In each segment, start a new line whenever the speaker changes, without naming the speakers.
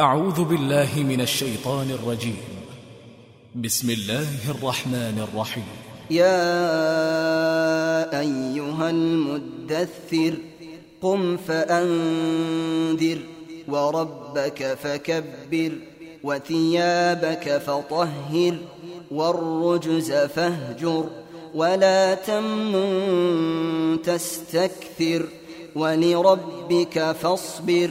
أعوذ بالله من الشيطان الرجيم. بسم الله الرحمن الرحيم.
يا أيها المدثر قم فأنذر وربك فكبر وثيابك فطهر والرجز فاهجر ولا تمنن تستكثر ولربك فاصبر.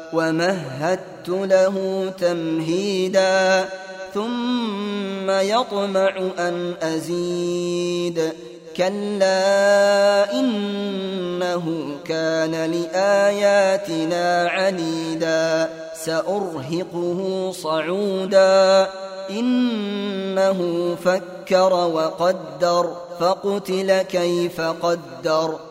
ومهدت له تمهيدا ثم يطمع أن أزيد. كلا إنه كان لآياتنا عنيدا. سأرهقه صعودا. إنه فكر وقدر فقتل كيف قدر.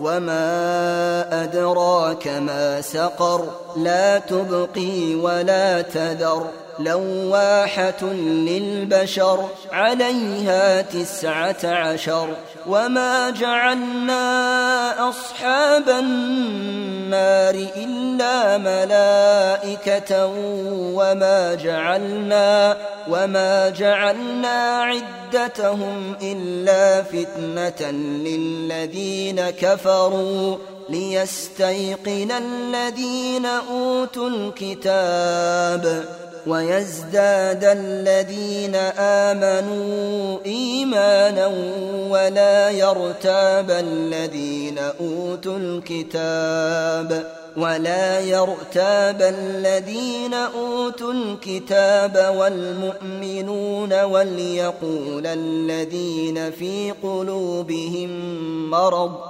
وما أدراك ما سقر لا تبقي ولا تذر لواحة للبشر عليها تسعة عشر وما جعلنا أصحاب النار إلا ملائكة وما جعلنا وما جعلنا عدتهم إلا فتنة للذين كفروا ليستيقن الذين أوتوا الكتاب ويزداد الذين آمنوا إيمانا ولا يرتاب الذين أوتوا الكتاب ولا يرتاب الذين أوتوا الكتاب والمؤمنون وليقول الذين في قلوبهم مرض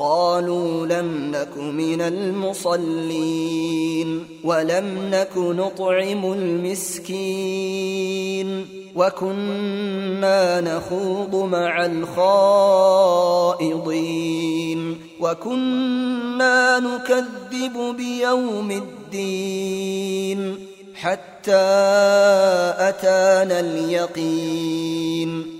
قالوا لم نك من المصلين ولم نك نطعم المسكين وكنا نخوض مع الخائضين وكنا نكذب بيوم الدين حتى أتانا اليقين